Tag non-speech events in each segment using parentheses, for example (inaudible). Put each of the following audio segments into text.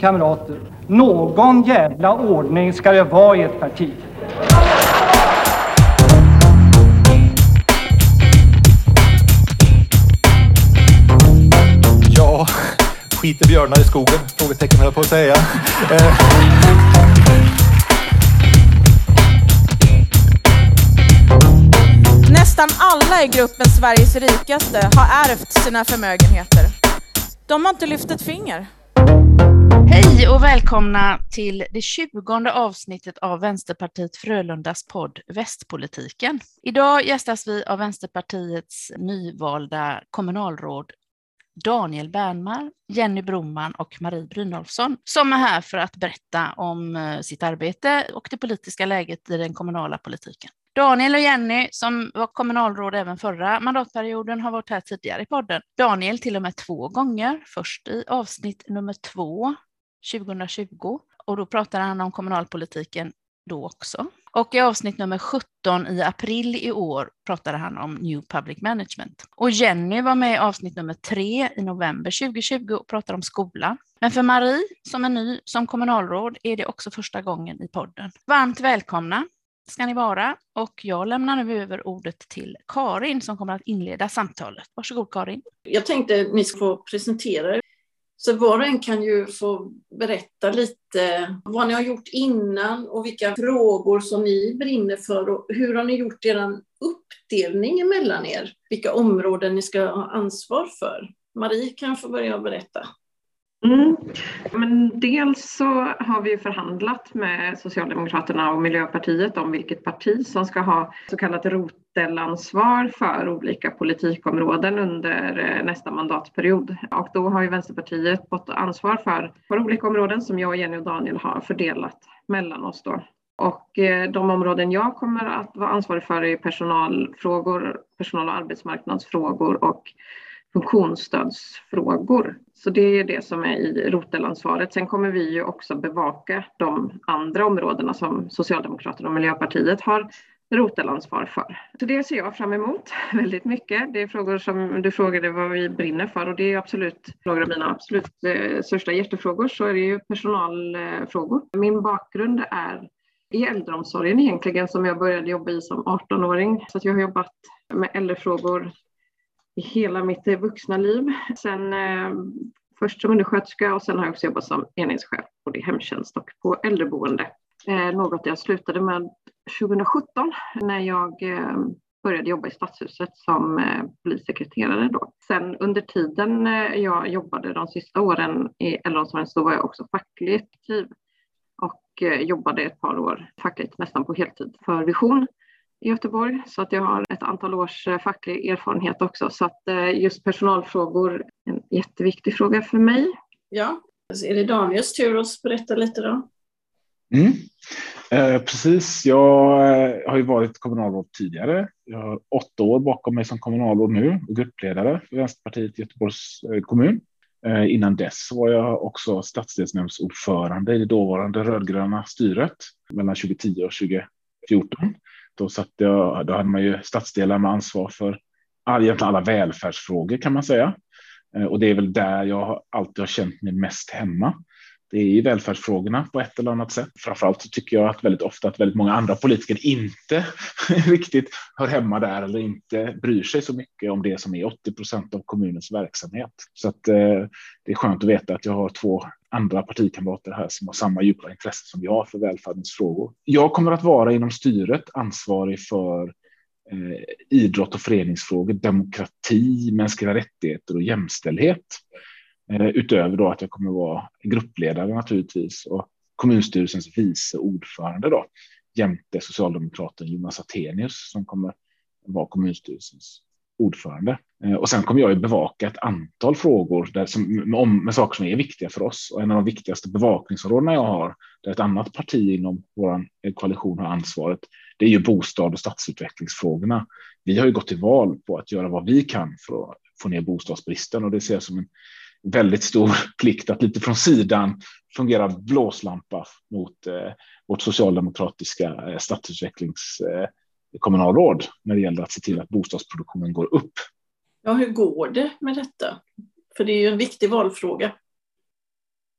Kamrater, någon jävla ordning ska det vara i ett parti. Ja, skiter björnar i skogen? Frågetecken höll jag på att säga. Eh, Nästan alla i gruppen Sveriges rikaste har ärvt sina förmögenheter. De har inte lyft ett finger. Hej och välkomna till det tjugonde avsnittet av Vänsterpartiet Frölundas podd Västpolitiken. Idag gästas vi av Vänsterpartiets nyvalda kommunalråd Daniel Bernmar, Jenny Broman och Marie Brynolfsson som är här för att berätta om eh, sitt arbete och det politiska läget i den kommunala politiken. Daniel och Jenny, som var kommunalråd även förra mandatperioden, har varit här tidigare i podden. Daniel till och med två gånger, först i avsnitt nummer två 2020 och då pratade han om kommunalpolitiken då också. Och i avsnitt nummer 17 i april i år pratade han om New Public Management. Och Jenny var med i avsnitt nummer tre i november 2020 och pratade om skola. Men för Marie, som är ny som kommunalråd, är det också första gången i podden. Varmt välkomna ska ni vara och jag lämnar nu över ordet till Karin som kommer att inleda samtalet. Varsågod Karin. Jag tänkte att ni ska få presentera er. Så var och en kan ju få berätta lite vad ni har gjort innan och vilka frågor som ni brinner för och hur har ni gjort er uppdelning emellan er? Vilka områden ni ska ha ansvar för? Marie kan få börja berätta. Mm. Men dels så har vi förhandlat med Socialdemokraterna och Miljöpartiet om vilket parti som ska ha så kallat rotelansvar för olika politikområden under eh, nästa mandatperiod. Och då har ju Vänsterpartiet fått ansvar för, för olika områden som jag, Jenny och Daniel har fördelat mellan oss då. Och eh, de områden jag kommer att vara ansvarig för är personalfrågor, personal och arbetsmarknadsfrågor och funktionsstödsfrågor. Så det är det som är i rotelansvaret. Sen kommer vi ju också bevaka de andra områdena som Socialdemokraterna och Miljöpartiet har rotelansvar för. Så det ser jag fram emot (laughs) väldigt mycket. Det är frågor som du frågade vad vi brinner för och det är absolut några av mina absolut eh, största hjärtefrågor så är det ju personalfrågor. Min bakgrund är i äldreomsorgen egentligen som jag började jobba i som 18-åring. Så att jag har jobbat med äldrefrågor i hela mitt eh, vuxna liv. Sen eh, först som undersköterska och sen har jag också jobbat som enhetschef både i hemtjänst och på äldreboende. Eh, något jag slutade med 2017 när jag eh, började jobba i Stadshuset som eh, polissekreterare då. Sen under tiden eh, jag jobbade de sista åren i äldreomsorgen så var jag också fackligt aktiv och eh, jobbade ett par år fackligt nästan på heltid för Vision i Göteborg så att jag har ett antal års eh, facklig erfarenhet också så att eh, just personalfrågor är en jätteviktig fråga för mig. Ja, är det Daniels tur att berätta lite då? Mm. Eh, precis, jag eh, har ju varit kommunalråd tidigare. Jag har åtta år bakom mig som kommunalråd nu och gruppledare för Vänsterpartiet i Göteborgs kommun. Eh, innan dess var jag också stadsdelsnämndsordförande i det dåvarande rödgröna styret mellan 2010 och 2014. Då, satt jag, då hade man ju stadsdelar med ansvar för all, egentligen alla välfärdsfrågor kan man säga. Eh, och det är väl där jag alltid har känt mig mest hemma. Det är i välfärdsfrågorna på ett eller annat sätt. Framförallt så tycker jag att väldigt ofta att väldigt många andra politiker inte (laughs) riktigt hör hemma där eller inte bryr sig så mycket om det som är 80 procent av kommunens verksamhet. Så att eh, det är skönt att veta att jag har två andra partikamrater här som har samma djupa intresse som jag för välfärdens frågor. Jag kommer att vara inom styret ansvarig för eh, idrott och föreningsfrågor, demokrati, mänskliga rättigheter och jämställdhet. Eh, utöver då att jag kommer att vara gruppledare naturligtvis och kommunstyrelsens vice ordförande då jämte socialdemokraten Jonas Attenius som kommer vara kommunstyrelsens ordförande. Eh, och sen kommer jag ju bevaka ett antal frågor där som, om, med saker som är viktiga för oss. Och en av de viktigaste bevakningsområdena jag har, där ett annat parti inom vår eh, koalition har ansvaret, det är ju bostad och stadsutvecklingsfrågorna. Vi har ju gått till val på att göra vad vi kan för att få ner bostadsbristen och det ser jag som en väldigt stor (laughs) plikt att lite från sidan fungera blåslampa mot eh, vårt socialdemokratiska eh, stadsutvecklingskommunalråd eh, när det gäller att se till att bostadsproduktionen går upp. Ja, hur går det med detta? För det är ju en viktig valfråga.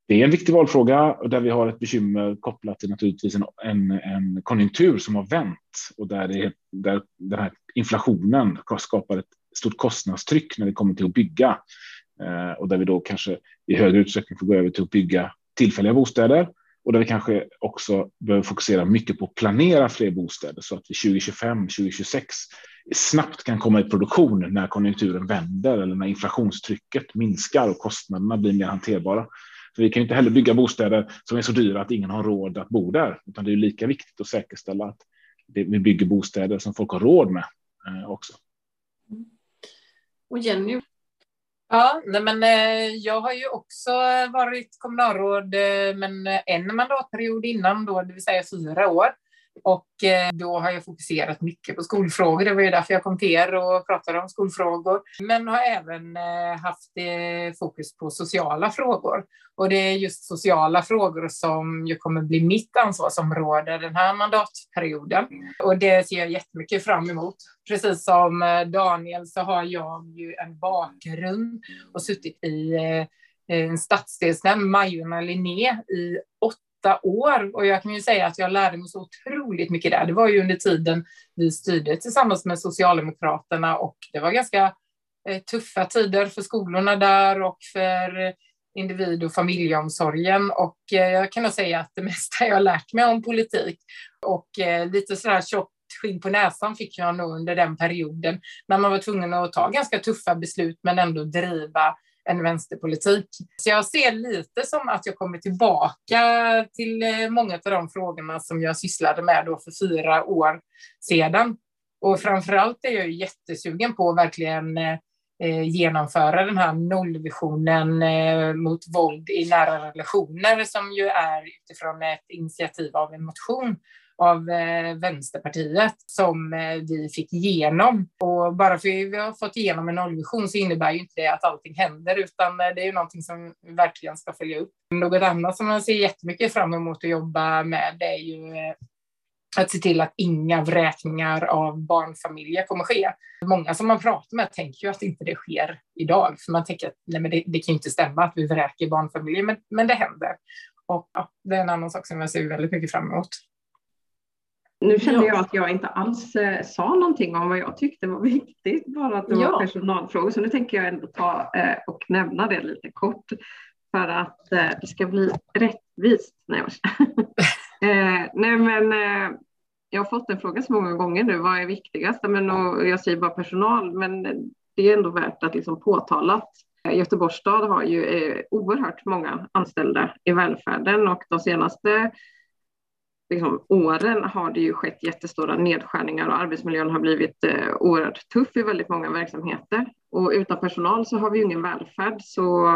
det är en viktig valfråga där vi har ett bekymmer kopplat till naturligtvis en, en, en konjunktur som har vänt och där, det, där den här inflationen skapar ett stort kostnadstryck när det kommer till att bygga eh, och där vi då kanske i högre utsträckning får gå över till att bygga tillfälliga bostäder och där vi kanske också behöver fokusera mycket på att planera fler bostäder så att vi 2025, 2026 snabbt kan komma i produktion när konjunkturen vänder eller när inflationstrycket minskar och kostnaderna blir mer hanterbara. För vi kan ju inte heller bygga bostäder som är så dyra att ingen har råd att bo där, utan det är lika viktigt att säkerställa att vi bygger bostäder som folk har råd med eh, också. Och Jenny? Ja, nej men eh, jag har ju också eh, varit kommunalråd, eh, men en mandatperiod innan då, det vill säga fyra år. Och eh, då har jag fokuserat mycket på skolfrågor. Det var ju därför jag kom till er och pratade om skolfrågor. Men har även eh, haft eh, fokus på sociala frågor. Och det är just sociala frågor som ju kommer bli mitt ansvarsområde den här mandatperioden. Och det ser jag jättemycket fram emot. Precis som Daniel så har jag ju en bakgrund och suttit i en stadsdelsnämnd, Majorna Linné, i åtta åtta år och jag kan ju säga att jag lärde mig så otroligt mycket där. Det var ju under tiden vi styrde tillsammans med Socialdemokraterna och det var ganska eh, tuffa tider för skolorna där och för eh, individ och familjeomsorgen och eh, jag kan nog säga att det (laughs) mesta jag har lärt mig om politik och lite sådär tjockt skinn på näsan fick jag nog under den perioden när man var tvungen att ta ganska tuffa beslut men ändå driva en vänsterpolitik. Så jag ser lite som att jag kommer tillbaka till eh, många av de frågorna som jag sysslade med då för fyra år sedan. Och framför allt är jag jättesugen på att verkligen eh, eh, genomföra den här nollvisionen mot våld i nära relationer som ju är utifrån ett initiativ av en motion av eh, Vänsterpartiet som eh, vi fick igenom. Och bara för att vi har fått igenom en nollvision så innebär ju inte det att allting händer, utan eh, det är ju någonting som vi verkligen ska följa upp. Något annat som jag ser jättemycket fram emot att jobba med det är ju eh, att se till att inga vräkningar av barnfamiljer kommer ske. Många som man pratar med tänker ju att inte det sker idag, för man tänker att nej, men det, det kan ju inte stämma att vi vräker barnfamiljer, men, men det händer. Och ja, det är en annan sak som jag ser väldigt mycket fram emot. Nu kände jag att jag inte alls eh, sa någonting om vad jag tyckte var (laughs) viktigt, bara att det ja. var personalfrågor. Så nu tänker jag ändå ta eh, och nämna det lite kort för att eh, det ska bli rättvist. Nej, (laughs) eh, nej men eh, jag har fått en fråga så många gånger nu, vad är viktigast? Men, och jag säger bara personal, men det är ändå värt att liksom påtala att eh, Göteborgs stad har ju oerhört många anställda i välfärden och de senaste liksom, åren har det ju skett jättestora nedskärningar och arbetsmiljön har blivit eh, oerhört tuff i väldigt många verksamheter. Och utan personal så har vi ju ingen välfärd. Så,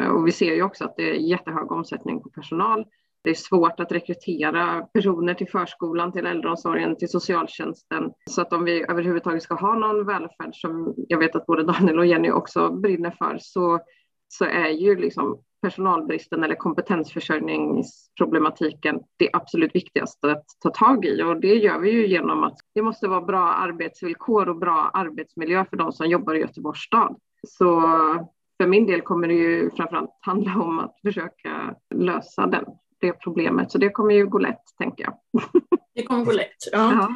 eh, och vi ser ju också att det är jättehög omsättning på personal. Det är svårt att rekrytera personer till förskolan, till äldreomsorgen, till socialtjänsten. Så att om vi överhuvudtaget ska ha någon välfärd som jag vet att både Daniel och Jenny också brinner för så, så är ju liksom personalbristen eller kompetensförsörjningsproblematiken det absolut viktigaste att ta tag i och det gör vi ju genom att det måste vara bra arbetsvillkor och bra arbetsmiljö för de som jobbar i Göteborgs stad. Så för min del kommer det ju framförallt handla om att försöka lösa den, det problemet. Så det kommer ju gå lätt, tänker jag. Det kommer gå lätt, ja. ja.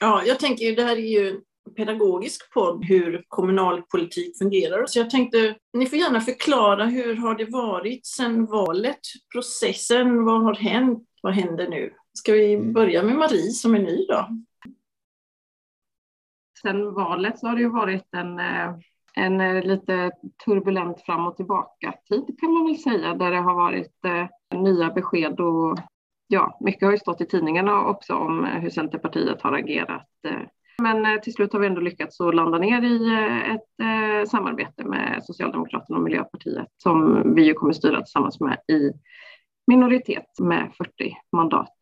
Ja, jag tänker ju det här är ju pedagogisk podd hur kommunalpolitik fungerar. Så jag tänkte, ni får gärna förklara hur har det varit sedan valet? Processen, vad har hänt? Vad händer nu? Ska vi mm. börja med Marie som är ny då? Sen valet så har det ju varit en, eh, en eh, lite turbulent fram och tillbaka tid kan man väl säga, där det har varit eh, nya besked och ja, mycket har ju stått i tidningarna också om hur Centerpartiet har agerat men eh, till slut har vi ändå lyckats att landa ner i eh, ett eh, samarbete med Socialdemokraterna och Miljöpartiet som vi ju kommer styra tillsammans med i minoritet med 40 mandat.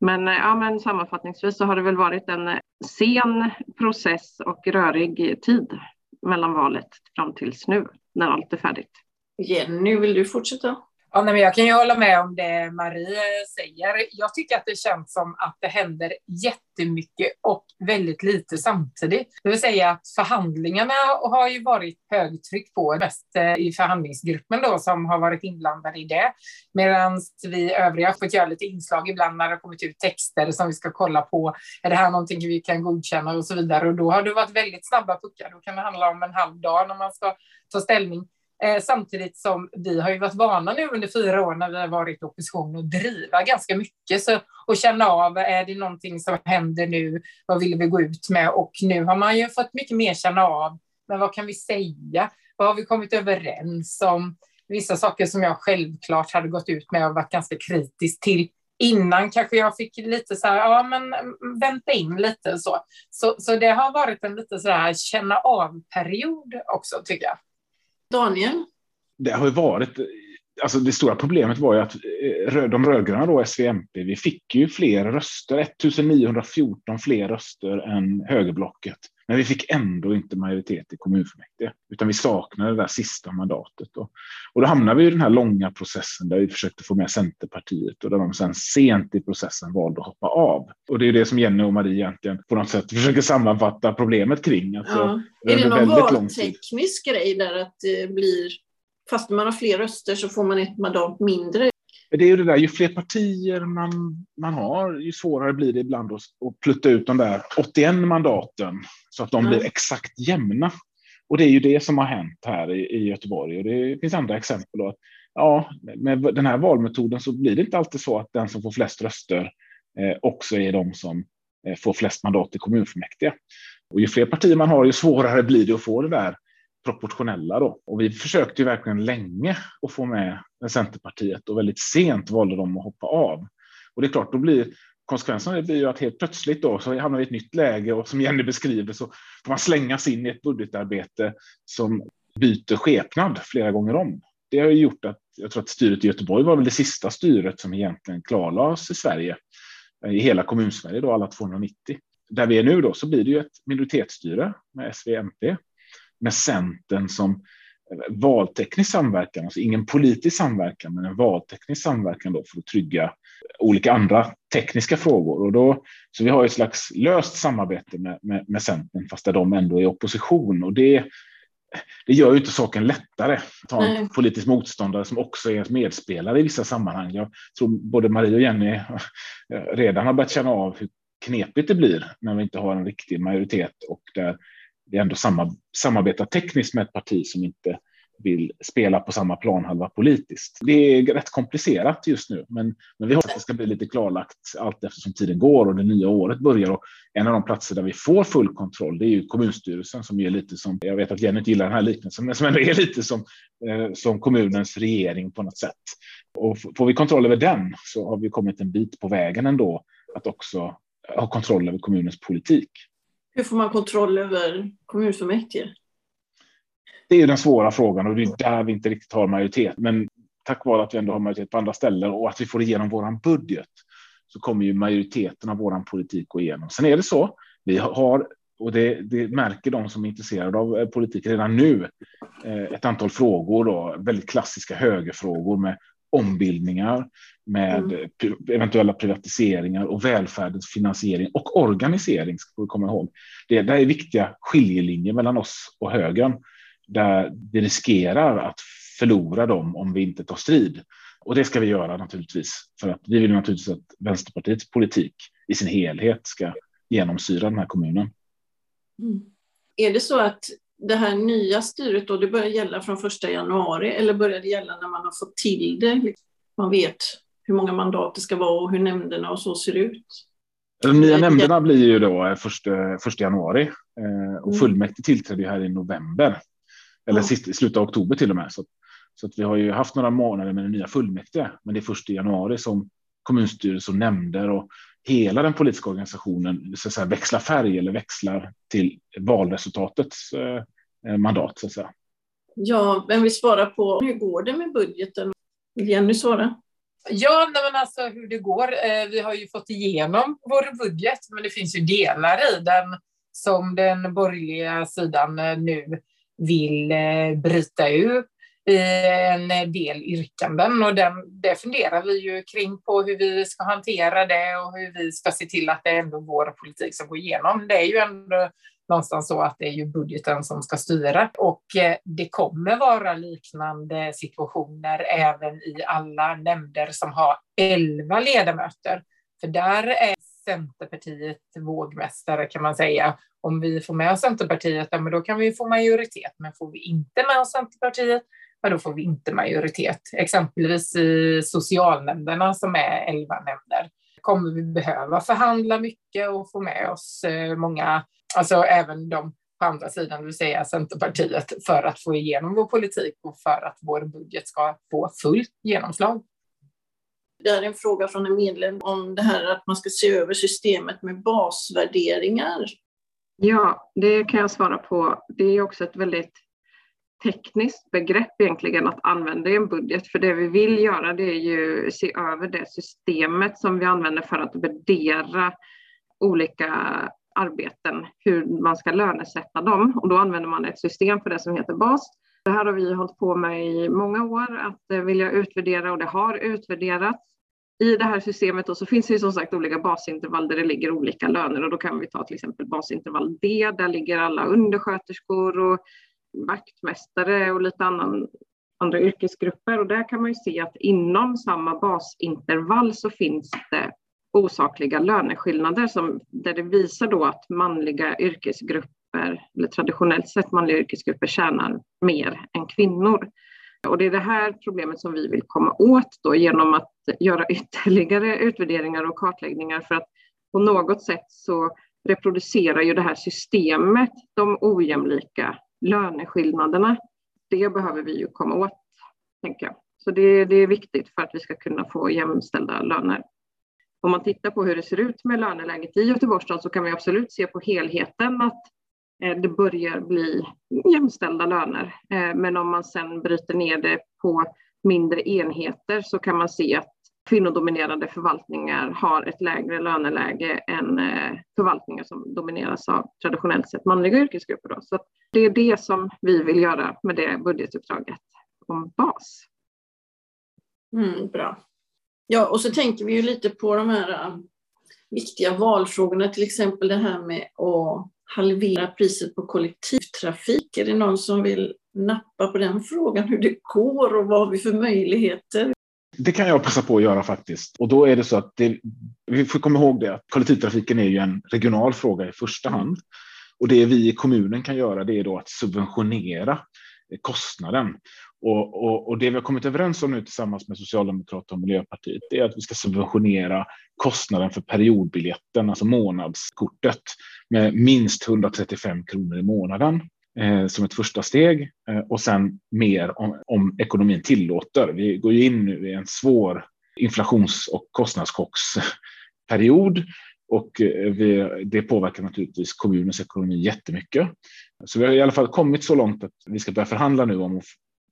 Men, ja, men sammanfattningsvis så har det väl varit en sen process och rörig tid mellan valet fram tills nu när allt är färdigt. Jenny, vill du fortsätta? Ja, nej, men jag kan ju hålla med om det Marie säger. Jag tycker att det känns som att det händer jättemycket och väldigt lite samtidigt. Det vill säga att förhandlingarna har ju varit högtryck på, mest eh, i förhandlingsgruppen då som har varit inblandade i det. Medan vi övriga har fått göra lite inslag ibland när det har kommit ut texter som vi ska kolla på. Är det här någonting vi kan godkänna och så vidare? Och då har det varit väldigt snabba puckar. Då kan det handla om en halv dag när man ska ta ställning. Eh, samtidigt som vi har ju varit vana nu under fyra år när vi har varit i opposition och driva ganska mycket så, och känna av, är det någonting som händer nu? Vad vill vi gå ut med? Och nu har man ju fått mycket mer känna av, men vad kan vi säga? Vad har vi kommit överens om? Vissa saker som jag självklart hade gått ut med och varit ganska kritisk till innan kanske jag fick lite så här, ja men mm, vänta in lite så. Så, så det har varit en lite så här känna av-period också tycker jag. Daniel? Det har ju varit, alltså det stora problemet var ju att eh, de rödgröna då, SVMP, vi fick ju fler röster, 1914 fler röster än högerblocket. Men vi fick ändå inte majoritet i kommunfullmäktige, utan vi saknade det där sista mandatet. Och, och då hamnade vi i den här långa processen där vi försökte få med Centerpartiet och där de sen sent i processen valde att hoppa av. Och det är det som Jenny och Marie egentligen på något sätt försöker sammanfatta problemet kring. Alltså, ja. Är det någon valteknisk grej där att det blir, fast man har fler röster så får man ett mandat mindre? Det är ju det där, ju fler partier man, man har, ju svårare blir det ibland att, att plutta ut de där 81 mandaten så att de mm. blir exakt jämna. Och det är ju det som har hänt här i, i Göteborg. Och det finns andra exempel. Då. Ja, med den här valmetoden så blir det inte alltid så att den som får flest röster eh, också är de som eh, får flest mandat i kommunfullmäktige. Och ju fler partier man har, ju svårare blir det att få det där proportionella. Då. Och vi försökte ju verkligen länge att få med Centerpartiet och väldigt sent valde de att hoppa av. Och det är klart, då blir konsekvensen blir ju att helt plötsligt då så hamnar vi i ett nytt läge och som Jenny beskriver så får man slängas in i ett budgetarbete som byter skepnad flera gånger om. Det har ju gjort att jag tror att styret i Göteborg var väl det sista styret som egentligen klarlades i Sverige, eh, i hela kommunsverige då, alla 290. Där vi är nu då så blir det ju ett minoritetsstyre med SVMP med Centern som valteknisk samverkan, alltså ingen politisk samverkan, men en valteknisk samverkan då för att trygga olika andra tekniska frågor. Och då, så vi har ett slags löst samarbete med, med, med Centern, fast där de ändå är i opposition. Och det, det gör ju inte saken lättare att ha en politisk motståndare som också är medspelare i vissa sammanhang. Jag tror både Marie och Jenny redan har börjat känna av hur knepigt det blir när vi inte har en riktig majoritet och där vi ändå samarbetar tekniskt med ett parti som inte vill spela på samma planhalva politiskt. Det är rätt komplicerat just nu, men, men vi hoppas att det ska bli lite klarlagt allt eftersom tiden går och det nya året börjar. Och en av de platser där vi får full kontroll, det är ju kommunstyrelsen som är lite som, jag vet att Jenny inte gillar den här liknelsen, men som ändå är lite som, eh, som kommunens regering på något sätt. Och får vi kontroll över den så har vi kommit en bit på vägen ändå att också ha kontroll över kommunens politik. Hur får man kontroll över kommunfullmäktige? Det är den svåra frågan och det är där vi inte riktigt har majoritet. Men tack vare att vi ändå har majoritet på andra ställen och att vi får igenom vår budget så kommer ju majoriteten av vår politik gå igenom. Sen är det så, vi har, och det, det märker de som är intresserade av eh, politik redan nu, eh, ett antal frågor, då, väldigt klassiska högerfrågor med ombildningar, med mm. eventuella privatiseringar och välfärdens finansiering och organisering, ska vi komma ihåg. Det, det är viktiga skiljelinjer mellan oss och högern, där vi riskerar att förlora dem om vi inte tar strid. Och det ska vi göra naturligtvis, för att vi vill naturligtvis att Vänsterpartiets politik i sin helhet ska genomsyra den här kommunen. Mm. Är det så att det här nya styret då, det börjar gälla från första januari eller börjar det gälla när man har fått till det? Man vet hur många mandat det ska vara och hur nämnderna och så ser ut. De nya nämnderna blir ju då första, första januari eh, och mm. fullmäktige tillträdde här i november. Eller ja. sist, slutet av oktober till och med. Så, så att vi har ju haft några månader med den nya fullmäktige, men det är först i januari som kommunstyrelse och nämnder och hela den politiska organisationen så att säga, växlar färg eller växlar till valresultatets eh, mandat. Så att säga. Ja, vem vill svara på hur går det med budgeten? Vill Jenny svara? Ja, men alltså hur det går. Eh, vi har ju fått igenom vår budget, men det finns ju delar i den som den borgerliga sidan eh, nu vill eh, bryta ur. i en del yrkanden och den, det funderar vi ju kring på hur vi ska hantera det och hur vi ska se till att det är ändå vår politik som går igenom. Det är ju ändå någonstans så att det är ju budgeten som ska styra och eh, det kommer vara liknande situationer även i alla nämnder som har elva ledamöter. För där är Centerpartiet vågmästare kan man säga. Om vi får med oss Centerpartiet, ja, men då kan vi få majoritet. Men får vi inte med oss Centerpartiet, ja, då får vi inte majoritet. Exempelvis i socialnämnderna som är elva nämnder kommer vi behöva förhandla mycket och få med oss eh, många, alltså även de på andra sidan, det vill säga Centerpartiet, för att få igenom vår politik och för att vår budget ska få fullt genomslag. Det är en fråga från en medlem om det här att man ska se över systemet med basvärderingar. Ja, det kan jag svara på. Det är också ett väldigt tekniskt begrepp egentligen att använda i en budget. För det vi vill göra det är ju se över det systemet som vi använder för att värdera olika arbeten, hur man ska lönesätta dem. Och då använder man ett system för det som heter bas. Det här har vi hållit på med i många år, att eh, vilja utvärdera och det har utvärderats i det här systemet då så finns det som sagt olika basintervall där det ligger olika löner och då kan vi ta till exempel basintervall D, där ligger alla undersköterskor och vaktmästare och lite annan, andra yrkesgrupper och där kan man ju se att inom samma basintervall så finns det osakliga löneskillnader som, där det visar då att manliga yrkesgrupper, eller traditionellt sett manliga yrkesgrupper tjänar mer än kvinnor. Och det är det här problemet som vi vill komma åt då genom att göra (laughs) ytterligare utvärderingar och kartläggningar för att på något sätt så reproducerar ju det här systemet de ojämlika löneskillnaderna. Det behöver vi ju komma åt, tänker jag. Så det, det är viktigt för att vi ska kunna få jämställda löner. Om man tittar på hur det ser ut med löneläget i Göteborgsstad så kan vi absolut se på helheten att eh, det börjar bli jämställda löner. Eh, men om man sen bryter ner det på mindre enheter så kan man se att kvinnodominerade förvaltningar har ett lägre löneläge än eh, förvaltningar som domineras av traditionellt sett manliga yrkesgrupper. Då. Så det är det som vi vill göra med det budgetuppdraget om bas. Mm, bra. Ja, och så tänker vi ju lite på de här äh, viktiga valfrågorna, till exempel det här med att halvera priset på kollektivtrafik. Är det någon som vill nappa på den frågan, hur det går och vad har vi för möjligheter? Det kan jag passa på att göra faktiskt. Och då är det så att det, vi får komma ihåg det att kollektivtrafiken är ju en regional fråga i första hand. Och det vi i kommunen kan göra det är då att subventionera kostnaden. Och, och, och, det vi har kommit överens om nu tillsammans med Socialdemokraterna och Miljöpartiet är att vi ska subventionera kostnaden för periodbiljetten, alltså månadskortet, med minst 135 kronor i månaden eh, som ett första steg eh, och sen mer om, om, ekonomin tillåter. Vi går ju in nu i en svår inflations och kostnadskocksperiod och eh, vi, det påverkar naturligtvis kommunens ekonomi jättemycket. Så vi har i alla fall kommit så långt att vi ska börja förhandla nu om att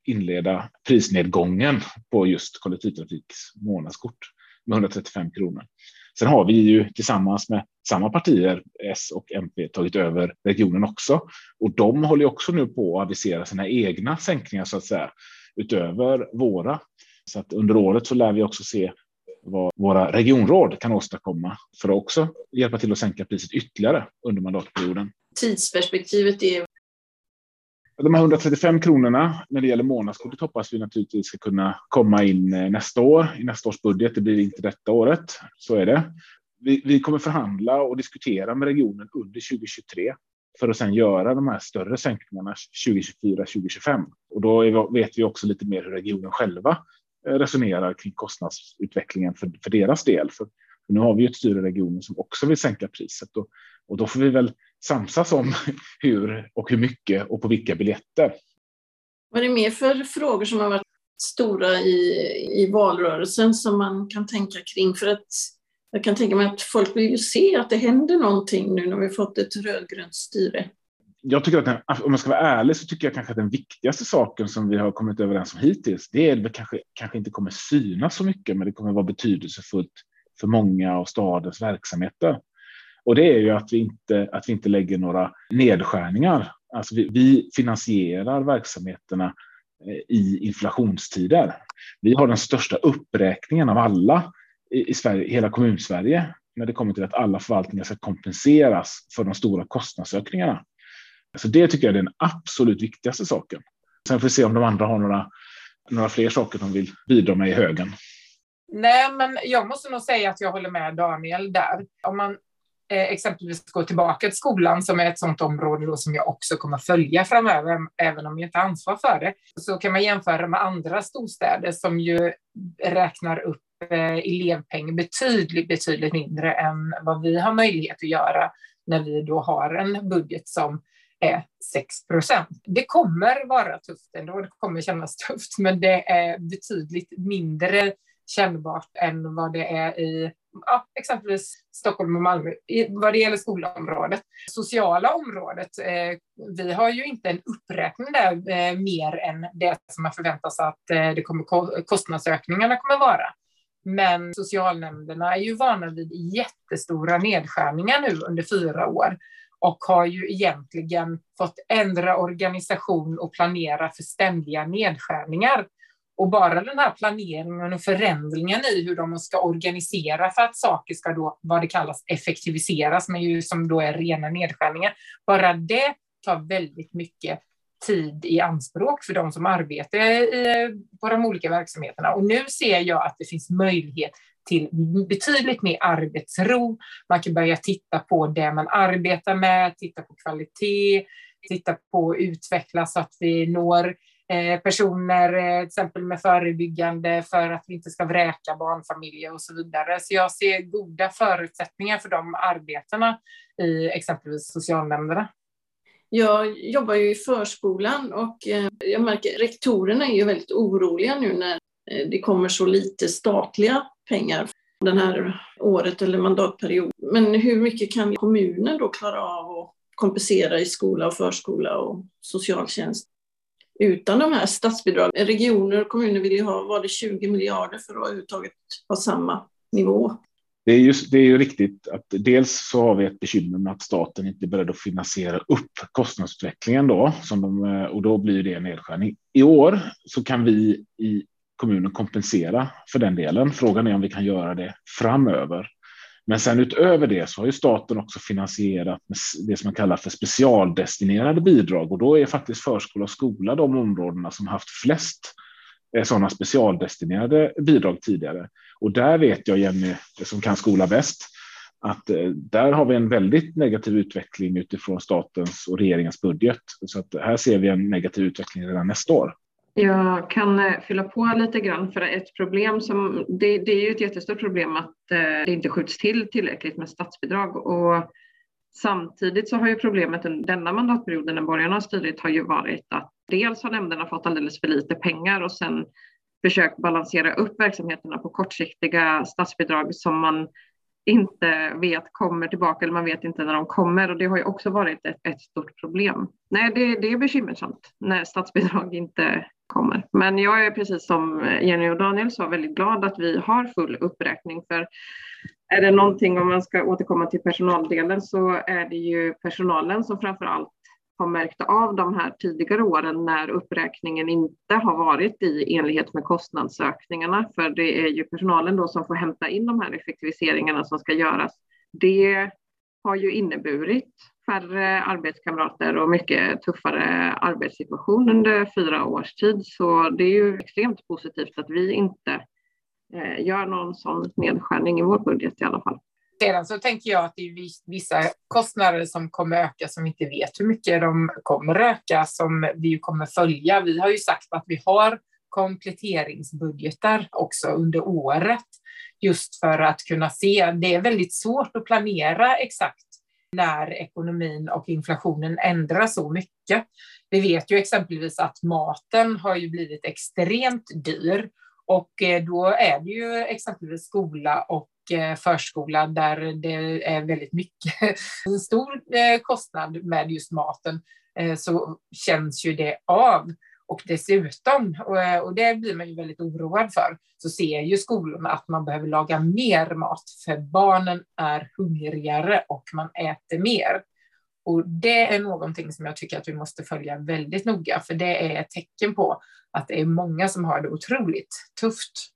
inleda prisnedgången på just kollektivtrafiks månadskort med 135 kronor. Sen har vi ju tillsammans med samma partier, S och MP, tagit över regionen också. Och de håller också nu på att avisera sina egna sänkningar så att säga, utöver våra. Så att under året så lär vi också se vad våra regionråd kan åstadkomma för att också hjälpa till att sänka priset ytterligare under mandatperioden. Tidsperspektivet är de här 135 kronorna när det gäller månadskortet hoppas vi naturligtvis ska kunna komma in eh, nästa år i nästa års budget. Det blir inte detta året. Så är det. Vi, vi kommer förhandla och diskutera med regionen under 2023 för att sedan göra de här större sänkningarna 2024-2025. Och då är, vet vi också lite mer hur regionen själva eh, resonerar kring kostnadsutvecklingen för, för deras del. För, för nu har vi ju ett styre i regionen som också vill sänka priset och, och då får vi väl samsas om (laughs) hur och hur mycket och på vilka biljetter. Vad är det mer för frågor som har varit stora i, i valrörelsen som man kan tänka kring? För att jag kan tänka mig att folk vill ju se att det händer någonting nu när vi fått ett rödgrönt styre. Jag tycker att den, om jag ska vara ärlig så tycker jag kanske att den viktigaste saken som vi har kommit överens om hittills, det är det kanske, kanske inte kommer synas så mycket, men det kommer vara betydelsefullt för många av stadens verksamheter. Och det är ju att vi inte, att vi inte lägger några nedskärningar. Alltså vi, vi finansierar verksamheterna eh, i inflationstider. Vi har den största uppräkningen av alla i Sverige, hela kommunsverige när det kommer till att alla förvaltningar ska kompenseras för de stora kostnadsökningarna. Så det tycker jag är den absolut viktigaste saken. Sen får vi se om de andra har några, några fler saker de vill bidra med i högen. Nej, men jag måste nog säga att jag håller med Daniel där. Om man Eh, exempelvis gå tillbaka till skolan, som är ett sådant område då som jag också kommer följa framöver, även om jag inte har ansvar för det, så kan man jämföra med andra storstäder som ju räknar upp eh, elevpeng betydligt, betydligt mindre än vad vi har möjlighet att göra när vi då har en budget som är 6 procent. Det kommer vara tufft ändå, det kommer kännas tufft, men det är betydligt mindre kännbart än vad det är i ja, exempelvis Stockholm och Malmö i, vad det gäller skolområdet. Sociala området, eh, vi har ju inte en uppräkning där eh, mer än det som man förväntar sig att eh, det kommer, kostnadsökningarna kommer vara. Men socialnämnderna är ju vana vid jättestora nedskärningar nu under fyra år och har ju egentligen fått ändra organisation och planera för ständiga nedskärningar. Och bara den här planeringen och förändringen i hur de ska organisera för att saker ska då, vad det kallas, effektiviseras, men ju som då är rena nedskärningar, bara det tar väldigt mycket tid i anspråk för de som arbetar i, på de olika verksamheterna. Och nu ser jag att det finns möjlighet till betydligt mer arbetsro. Man kan börja titta på det man arbetar med, titta på kvalitet, titta på att utveckla så att vi når eh, Eh, personer, eh, till exempel med förebyggande för att vi inte ska vräka barnfamiljer och så vidare. Så jag ser goda förutsättningar för de arbetena i exempelvis socialnämnderna. Jag jobbar ju i förskolan och eh, jag märker att rektorerna är ju väldigt oroliga nu när det kommer så lite statliga pengar den här året eller mandatperioden. Men hur mycket kan kommunen då klara av att kompensera i skola och förskola och socialtjänst utan de här statsbidragen? Regioner och kommuner vill ju ha, var det 20 miljarder för att överhuvudtaget ha samma nivå? Det är, just, det är ju riktigt att dels så har vi ett bekymmer med att staten inte är beredd att finansiera upp kostnadsutvecklingen då, som de, och då blir det en nedskärning. I år så kan vi i kommunen kompensera för den delen. Frågan är om vi kan göra det framöver. Men sen utöver det så har ju staten också finansierat det som man kallar för specialdestinerade bidrag och då är faktiskt förskola och skola de områdena som haft flest eh, sådana specialdestinerade bidrag tidigare. Och där vet jag, Jenny, som kan skola bäst, att eh, där har vi en väldigt negativ utveckling utifrån statens och regeringens budget. Så att här ser vi en negativ utveckling redan nästa år. Jag kan eh, fylla på lite grann för ett problem som det, det är ju ett jättestort problem att eh, det inte skjuts till tillräckligt med statsbidrag och samtidigt så har ju problemet under denna mandatperioden när borgarna har styrt har ju varit att dels har nämnderna fått alldeles för lite pengar och sen försökt balansera upp verksamheterna på kortsiktiga statsbidrag som man inte vet kommer tillbaka eller man vet inte när de kommer och det har ju också varit ett, ett stort problem. Nej, det, det är bekymmersamt när statsbidrag inte kommer. Men jag är precis som Jenny och Daniel sa väldigt glad att vi har full uppräkning för är det någonting om man ska återkomma till personaldelen så är det ju personalen som framför allt har märkt av de här tidigare åren när uppräkningen inte har varit i enlighet med kostnadsökningarna. För det är ju personalen då som får hämta in de här effektiviseringarna som ska göras. Det har ju inneburit färre arbetskamrater och mycket tuffare arbetssituation under fyra års tid. Så det är ju extremt positivt att vi inte eh, gör någon sån nedskärning i vår budget i alla fall. Sedan så tänker jag att det är vissa kostnader som kommer öka som vi inte vet hur mycket de kommer öka som vi kommer följa. Vi har ju sagt att vi har kompletteringsbudgetar också under året just för att kunna se. Det är väldigt svårt att planera exakt när ekonomin och inflationen ändras så mycket. Vi vet ju exempelvis att maten har ju blivit extremt dyr och eh, då är det ju exempelvis skola och eh, förskola där det är väldigt mycket, (laughs) en stor eh, kostnad med just maten, så känns ju det av. Och dessutom, eh, och det blir man ju väldigt oroad för, så ser ju skolorna att man behöver laga mer mat för barnen är hungrigare och man äter mer. Och det är någonting som jag tycker att vi måste följa väldigt noga, för det är ett tecken på att det är många som har det otroligt tufft.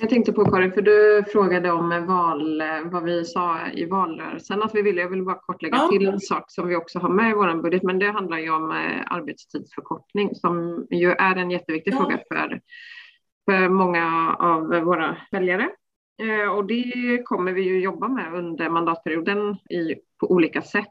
Jag tänkte på Karin, för du frågade om val, vad vi sa i valrörelsen att vi ville. Jag vill bara kort lägga Ja. till en sak som vi också har med i vår budget, men det handlar ju om eh, arbetstidsförkortning som ju är en jätteviktig Ja. fråga för, för många av våra väljare. Eh, Och det kommer vi ju jobba med under mandatperioden i, på olika sätt.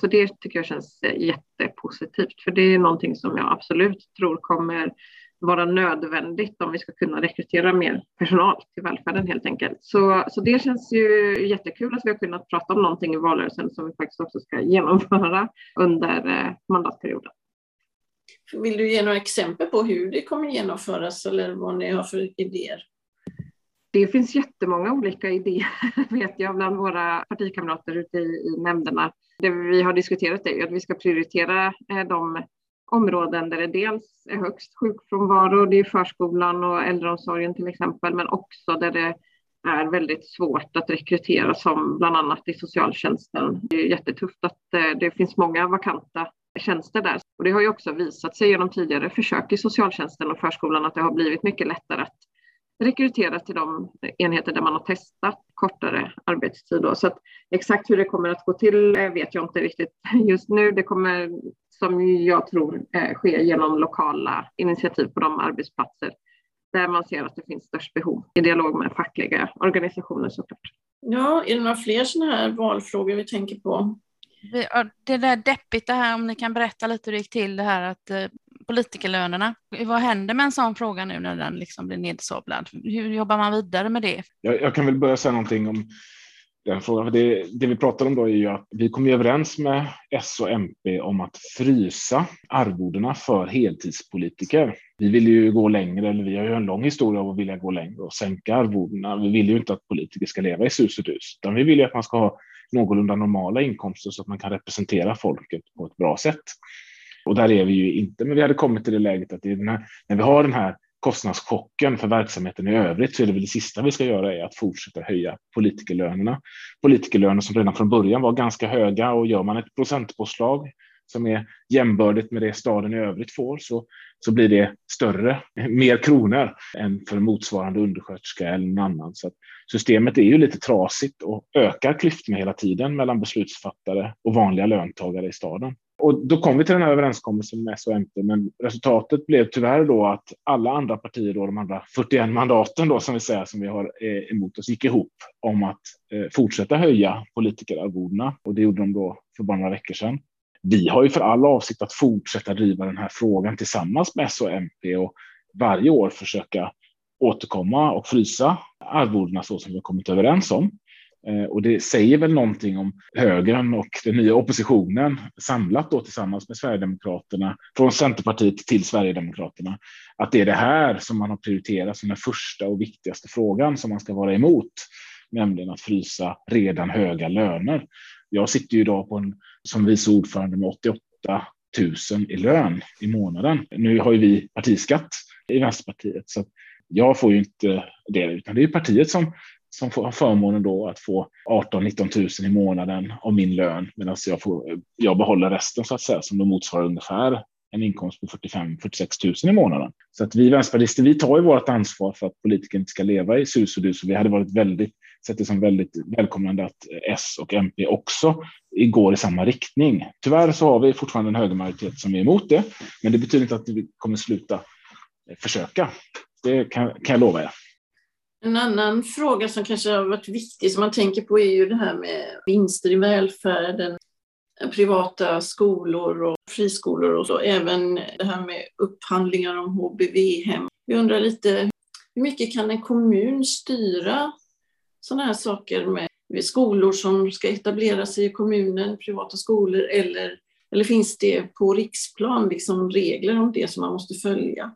Så det tycker jag känns eh, jättepositivt, för det är någonting som jag absolut tror kommer vara nödvändigt om vi ska kunna rekrytera mer personal till välfärden helt enkelt. Så, så det känns ju jättekul att vi har kunnat prata om någonting i valrörelsen som vi faktiskt också ska genomföra under eh, mandatperioden. Vill du ge några exempel på hur det kommer genomföras eller vad ni har för idéer? Det finns jättemånga olika idéer (laughs) vet jag bland våra partikamrater ute i, i nämnderna. Det vi har diskuterat är ju att vi ska prioritera eh, de områden där det dels är högst sjukfrånvaro, det är förskolan och äldreomsorgen till exempel, men också där det är väldigt svårt att rekrytera som bland annat i socialtjänsten. Det är jättetufft att eh, det finns många vakanta tjänster där. Och det har ju också visat sig genom tidigare försök i socialtjänsten och förskolan att det har blivit mycket lättare att rekrytera till de enheter där man har testat kortare arbetstid. Då. Så att exakt hur det kommer att gå till eh, vet jag inte riktigt just nu. Det kommer, som jag tror, eh, ske genom lokala initiativ på de arbetsplatser där man ser att det finns störst behov i dialog med fackliga organisationer såklart. Ja, är det några fler sådana här valfrågor vi tänker på? Det där deppigt det här, om ni kan berätta lite hur det gick till det här att eh, politikerlönerna, vad händer med en sån fråga nu när den liksom blir nedsablad? Hur jobbar man vidare med det? Jag, jag kan väl börja säga någonting om den frågan. Det, det vi pratar om då är ju att vi kom ju överens med S och MP om att frysa arvodena för heltidspolitiker. Vi vill ju gå längre, eller vi har ju en lång historia av att vilja gå längre och sänka arvodena. Vi vill ju inte att politiker ska leva i sus och dus, utan vi vill ju att man ska ha någorlunda normala inkomster så att man kan representera folket på ett bra sätt. Och där är vi ju inte, men vi hade kommit till det läget att det är den här, när vi har den här kostnadschocken för verksamheten i övrigt så är det väl det sista vi ska göra är att fortsätta höja politikerlönerna. Politikerlöner som redan från början var ganska höga och gör man ett procentpåslag som är jämbördigt med det staden i övrigt får så, så blir det större, mer kronor än för motsvarande undersköterska eller någon annan. Så att systemet är ju lite trasigt och ökar klyftorna hela tiden mellan beslutsfattare och vanliga löntagare i staden. Och då kom vi till den här överenskommelsen med S och MP, men resultatet blev tyvärr då att alla andra partier, då, de andra 41 mandaten då, som vi säger, som vi har eh, emot oss, gick ihop om att eh, fortsätta höja politikerarvodena. Och det gjorde de då för bara några veckor sedan. Vi har ju för all avsikt att fortsätta driva den här frågan tillsammans med S och MP och varje år försöka återkomma och frysa arvodena så som vi har kommit överens om. Eh, och det säger väl någonting om högern och den nya oppositionen samlat då tillsammans med Sverigedemokraterna från Centerpartiet till Sverigedemokraterna. Att det är det här som man har prioriterat som den första och viktigaste frågan som man ska vara emot, nämligen att frysa redan höga löner. Jag sitter ju idag på en, som vice ordförande med 88 000 i lön i månaden. Nu har ju vi partiskatt i Vänsterpartiet så jag får ju inte det utan det är partiet som som får förmånen då att få 18-19 000 i månaden av min lön medan jag, får, jag behåller resten så att säga som då motsvarar ungefär en inkomst på 45-46 000 i månaden. Så att vi vänsterpartister, vi tar ju vårt ansvar för att politiker inte ska leva i sus och dus och vi hade varit väldigt, sett det som väldigt välkomnande att S och MP också går i samma riktning. Tyvärr så har vi fortfarande en högermajoritet som är emot det, men det betyder inte att vi kommer sluta försöka. Det kan, kan jag lova er. En annan fråga som kanske har varit viktig som man tänker på är ju det här med vinster i välfärden, privata skolor och friskolor och så. Även det här med upphandlingar om HBV-hem. Vi undrar lite, hur mycket kan en kommun styra sådana här saker med skolor som ska etablera sig i kommunen, privata skolor, eller, eller finns det på riksplan liksom regler om det som man måste följa?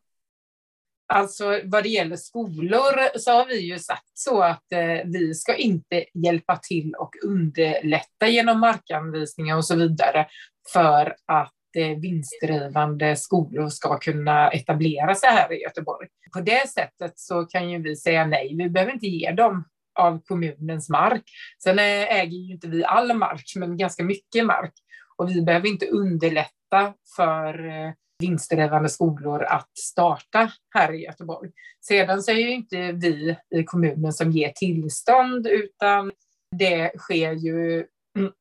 Alltså vad det gäller skolor så har vi ju sagt så att eh, vi ska inte hjälpa till och underlätta genom markanvisningar och så vidare för att eh, vinstdrivande skolor ska kunna etablera sig här i Göteborg. På det sättet så kan ju vi säga nej, vi behöver inte ge dem av kommunens mark. Sen eh, äger ju inte vi all mark, men ganska mycket mark. och vi behöver inte underlätta för eh, vinstdrivande skolor att starta här i Göteborg. Sedan så är ju inte vi i kommunen som ger tillstånd utan det sker ju mm,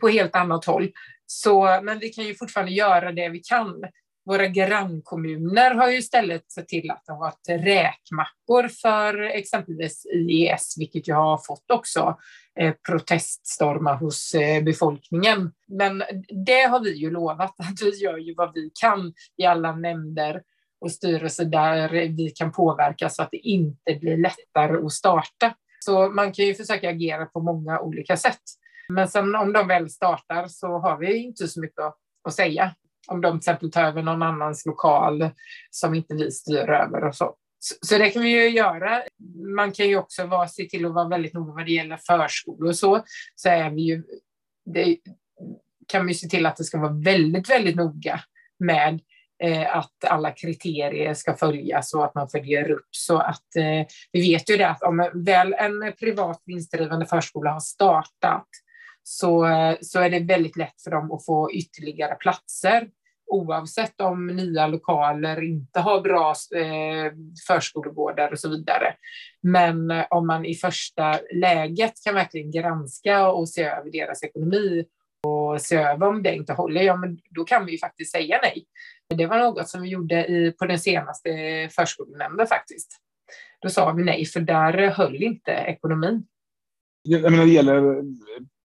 på helt annat håll. Så, men vi kan ju fortfarande göra det vi kan. Våra grannkommuner har ju istället sett till att de har varit räkmackor för exempelvis IES, vilket jag har fått också Eh, proteststorma hos eh, befolkningen. Men det har vi ju lovat (laughs) att vi gör ju vad vi kan i alla nämnder och styrelser där vi kan påverka så att det inte blir lättare att starta. Så man kan ju försöka agera på många olika sätt. Men sen om de väl startar så har vi inte så mycket att säga. Om de till exempel tar över någon annans lokal som inte vi styr över och så. Så det kan vi ju göra. Man kan ju också vara, se till att vara väldigt noga vad det gäller förskolor och så. Så är vi ju, det kan vi se till att det ska vara väldigt, väldigt noga med eh, att alla kriterier ska följas och att man följer upp så att eh, vi vet ju det att om väl en privat vinstdrivande förskola har startat så, så är det väldigt lätt för dem att få ytterligare platser oavsett om nya lokaler inte har bra eh, förskolegårdar och så vidare. Men eh, om man i första läget kan verkligen granska och se över deras ekonomi och se över om det inte håller, ja men då kan vi ju faktiskt säga nej. Det var något som vi gjorde i, på den senaste förskolenämnden faktiskt. Då sa vi nej, för där höll inte ekonomin. Jag menar, det gäller eh,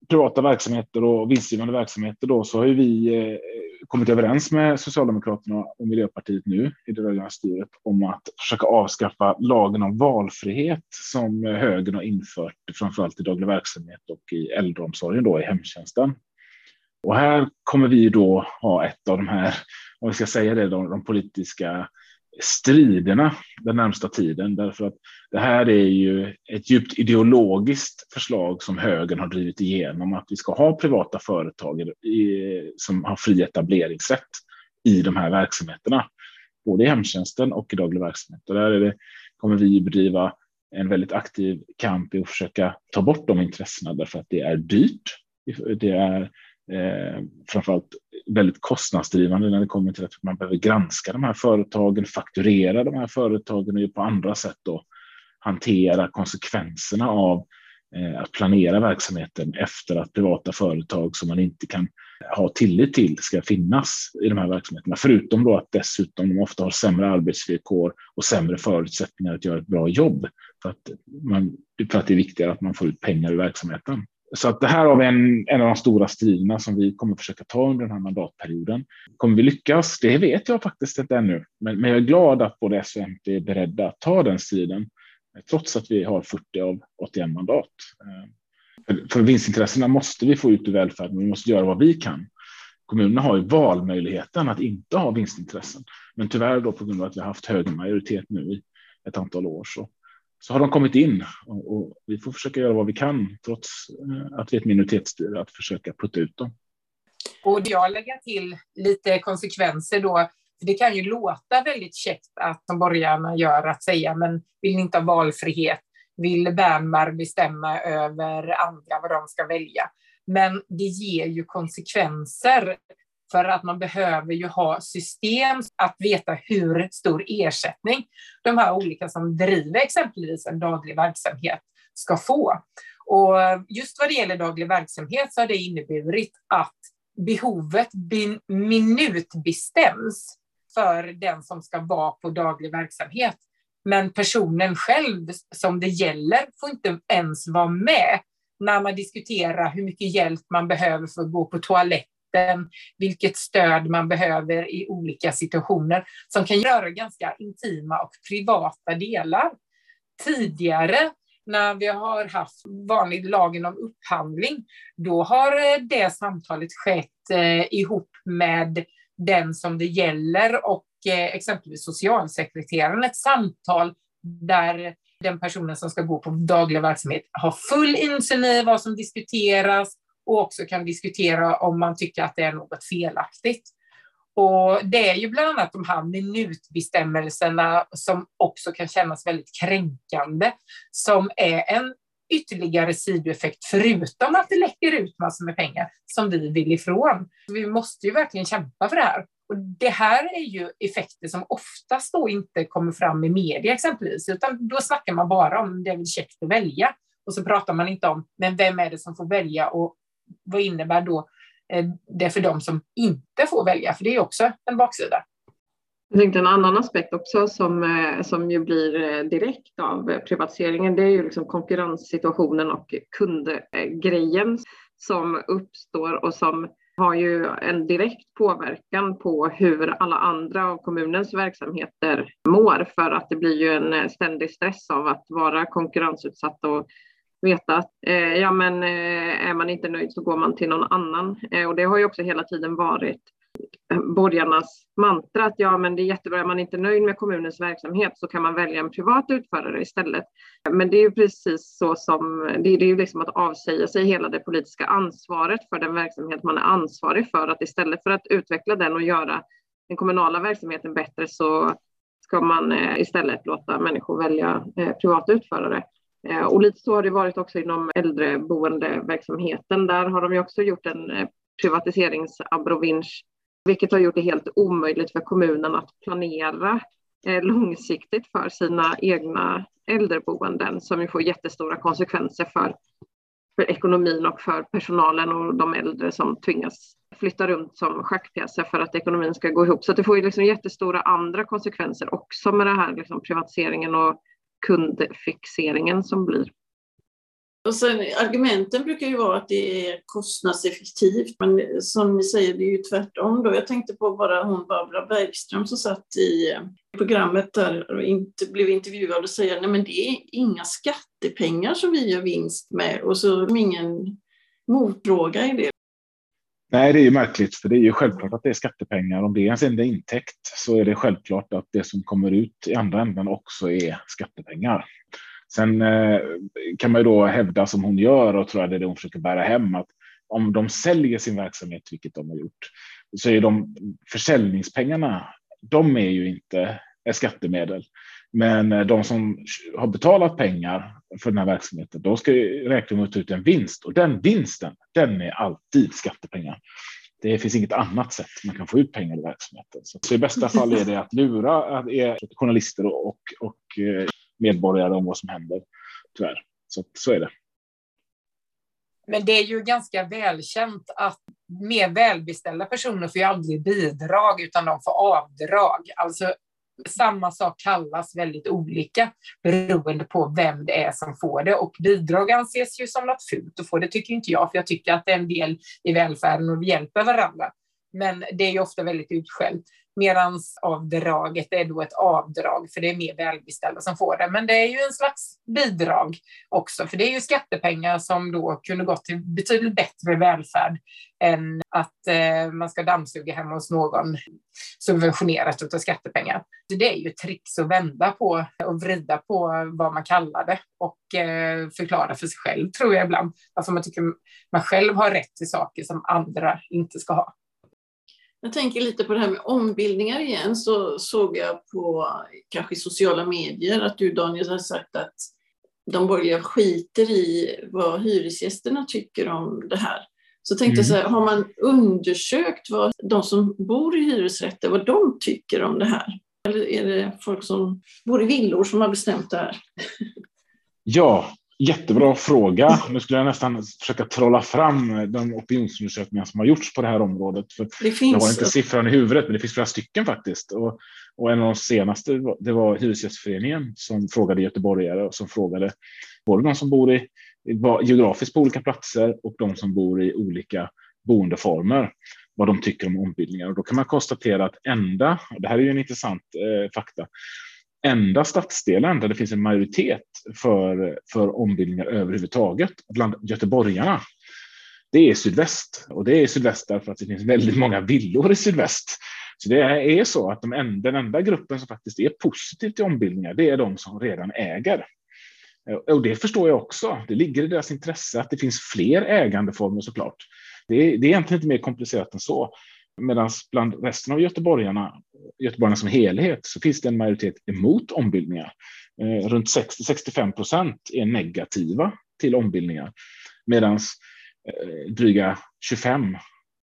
privata verksamheter och vinstgivande verksamheter då, så har ju vi eh, kommit överens med Socialdemokraterna och Miljöpartiet nu i det rödgröna styret om att försöka avskaffa lagen om valfrihet som högern har infört framförallt i daglig verksamhet och i äldreomsorgen då i hemtjänsten. Och här kommer vi då ha ett av de här, om vi ska säga det, de, de politiska striderna den närmsta tiden. Därför att det här är ju ett djupt ideologiskt förslag som högern har drivit igenom, att vi ska ha privata företag som har fri etableringsrätt i de här verksamheterna, både i hemtjänsten och i daglig verksamhet. Och där det, kommer vi bedriva en väldigt aktiv kamp i att försöka ta bort de intressena därför att det är dyrt. Det är eh, framförallt väldigt kostnadsdrivande när det kommer till att man behöver granska de här företagen, fakturera de här företagen och på andra sätt då hantera konsekvenserna av eh, att planera verksamheten efter att privata företag som man inte kan ha tillit till ska finnas i de här verksamheterna. Förutom då att dessutom de ofta har sämre arbetsvillkor och sämre förutsättningar att göra ett bra jobb för att, man, för att det är viktigare att man får ut pengar ur verksamheten. Så att det här har vi en, en av de stora striderna som vi kommer försöka ta under den här mandatperioden. Kommer vi lyckas? Det vet jag faktiskt inte ännu, men, men jag är glad att både S och MP är beredda att ta den striden, trots att vi har 40 av 81 mandat. Eh, för, för vinstintressena måste vi få ut i välfärden, vi måste göra vad vi kan. Kommunerna har ju valmöjligheten att inte ha vinstintressen, men tyvärr då på grund av att vi har haft hög majoritet nu i ett antal år så så har de kommit in och, och, vi får försöka göra vad vi kan trots eh, att vi är ett minoritetsstyre att försöka putta ut dem. Och jag lägger till lite konsekvenser då. För det kan ju låta väldigt käckt att som borgarna gör att säga, men vill ni inte ha valfrihet? Vill Bernmar bestämma över andra vad de ska välja? Men det ger ju konsekvenser för att man behöver ju ha system att veta hur stor ersättning de här olika som driver exempelvis en daglig verksamhet ska få. Och just vad det gäller daglig verksamhet så har det inneburit att behovet minutbestäms för den som ska vara på daglig verksamhet. Men personen själv som det gäller får inte ens vara med när man diskuterar hur mycket hjälp man behöver för att gå på toaletten hjälpen, vilket stöd man behöver i olika situationer som kan röra ganska intima och privata delar. Tidigare när vi har haft vanlig lagen om upphandling, då har eh, det samtalet skett eh, ihop med den som det gäller och eh, exempelvis socialsekreteraren, ett samtal där den personen som ska gå på daglig verksamhet har full insyn i vad som diskuteras och också kan diskutera om man tycker att det är något felaktigt. Och det är ju bland annat de här minutbestämmelserna som också kan kännas väldigt kränkande, som är en ytterligare sidoeffekt, förutom att det läcker ut massor med pengar som vi vill ifrån. Vi måste ju verkligen kämpa för det här. Och det här är ju effekter som oftast då inte kommer fram i media exempelvis, utan då snackar man bara om det är väl käckt att välja. Och så pratar man inte om, men vem är det som får välja och vad innebär då eh, det för dem som inte får välja? För det är också en baksida. Jag tänkte en annan aspekt också som, eh, som ju blir eh, direkt av privatiseringen, det är ju liksom konkurrenssituationen och kundgrejen som uppstår och som har ju en direkt påverkan på hur alla andra av kommunens verksamheter mår för att det blir ju en ständig stress av att vara konkurrensutsatt och veta att eh, ja, men, eh, är man inte nöjd så går man till någon annan. Eh, och det har ju också hela tiden varit eh, borgarnas mantra att ja, men det är jättebra, är man inte nöjd med kommunens verksamhet så kan man välja en privat utförare istället. Men det är ju precis så som, det är ju liksom att avsäga sig hela det politiska ansvaret för den verksamhet man är ansvarig för, att istället för att utveckla den och göra den kommunala verksamheten bättre så ska man eh, istället låta människor välja eh, privata utförare. Eh, och lite så har det varit också inom äldreboendeverksamheten. Där har de ju också gjort en eh, privatiseringsabrovinsch, vilket har gjort det helt omöjligt för kommunen att planera eh, långsiktigt för sina egna äldreboenden som ju får jättestora konsekvenser för, för ekonomin och för personalen och de äldre som tvingas flytta runt som schackpjäser för att ekonomin ska gå ihop. Så det får ju liksom jättestora andra konsekvenser också med det här liksom privatiseringen och kundfixeringen som blir. Och sen, argumenten brukar ju vara att det är kostnadseffektivt, men som ni säger, det är ju tvärtom. Då. Jag tänkte på bara hon Barbara Bergström som satt i programmet där och inte blev intervjuad och säger nej det är inga skattepengar som vi gör vinst med och så ingen motfråga i det. Nej, det är ju märkligt, för det är ju självklart att det är skattepengar. Om det är ens enda intäkt så är det självklart att det som kommer ut i andra änden också är skattepengar. Sen eh, kan man ju då hävda som hon gör och tror jag det är det hon försöker bära hem att om de säljer sin verksamhet, vilket de har gjort, så är de försäljningspengarna. De är ju inte är skattemedel, men eh, de som har betalat pengar för den här verksamheten, då ska räkna med att ta ut en vinst och den vinsten, den är alltid skattepengar. Det finns inget annat sätt man kan få ut pengar i verksamheten. Så i bästa fall är det att lura är journalister och, och eh, medborgare om vad som händer, tyvärr. Så, så är det. Men det är ju ganska välkänt att mer välbeställda personer får ju aldrig bidrag utan de får avdrag. Alltså samma sak kallas väldigt olika beroende på vem det är som får det. Och bidrag anses ju som något fult att få. Det tycker inte jag, för jag tycker att det är en del i välfärden och vi hjälper varandra. Men det är ju ofta väldigt utskällt. Medans-avdraget är då ett avdrag, för det är mer välbeställda som får det. Men det är ju en slags bidrag också, för det är ju skattepengar som då kunde gått till betydligt bättre välfärd än att eh, man ska dammsuga hemma hos någon subventionerat av skattepengar. Så det är ju tricks att vända på och vrida på vad man kallar det och eh, förklara för sig själv, tror jag ibland. Alltså man tycker man själv har rätt till saker som andra inte ska ha. Jag tänker lite på det här med ombildningar igen, så såg jag på kanske sociala medier att du Daniel har sagt att de borgerliga skiter i vad hyresgästerna tycker om det här. Så tänkte jag så här, mm. har man undersökt vad de som bor i hyresrätter, vad de tycker om det här? Eller är det folk som bor i villor som har bestämt det här? Ja, Jättebra fråga. Nu skulle jag nästan försöka trolla fram de opinionsundersökningar som har gjorts på det här området. För. Jag har inte siffran i huvudet, men det finns flera stycken faktiskt. Och, och en av de senaste det var Hyresgästföreningen som frågade göteborgare och som frågade både de som bor i, geografiskt på olika platser och de som bor i olika boendeformer vad de tycker om ombildningar. Och då kan man konstatera att enda, och det här är ju en intressant eh, fakta, enda stadsdelen där det finns en majoritet för, för ombildningar överhuvudtaget bland göteborgarna. Det är sydväst och det är sydväst därför att det finns väldigt många villor i sydväst. Så det är så att de en, den enda gruppen som faktiskt är positiv till ombildningar, det är de som redan äger. Eh, och det förstår jag också. Det ligger i deras intresse att det finns fler ägandeformer såklart. Det är, det är egentligen inte mer komplicerat än så. Medan bland resten av göteborgarna, göteborgarna som helhet, så finns det en majoritet emot ombildningar. Eh, runt 60-65 procent är negativa till ombildningar. Medan eh, dryga 25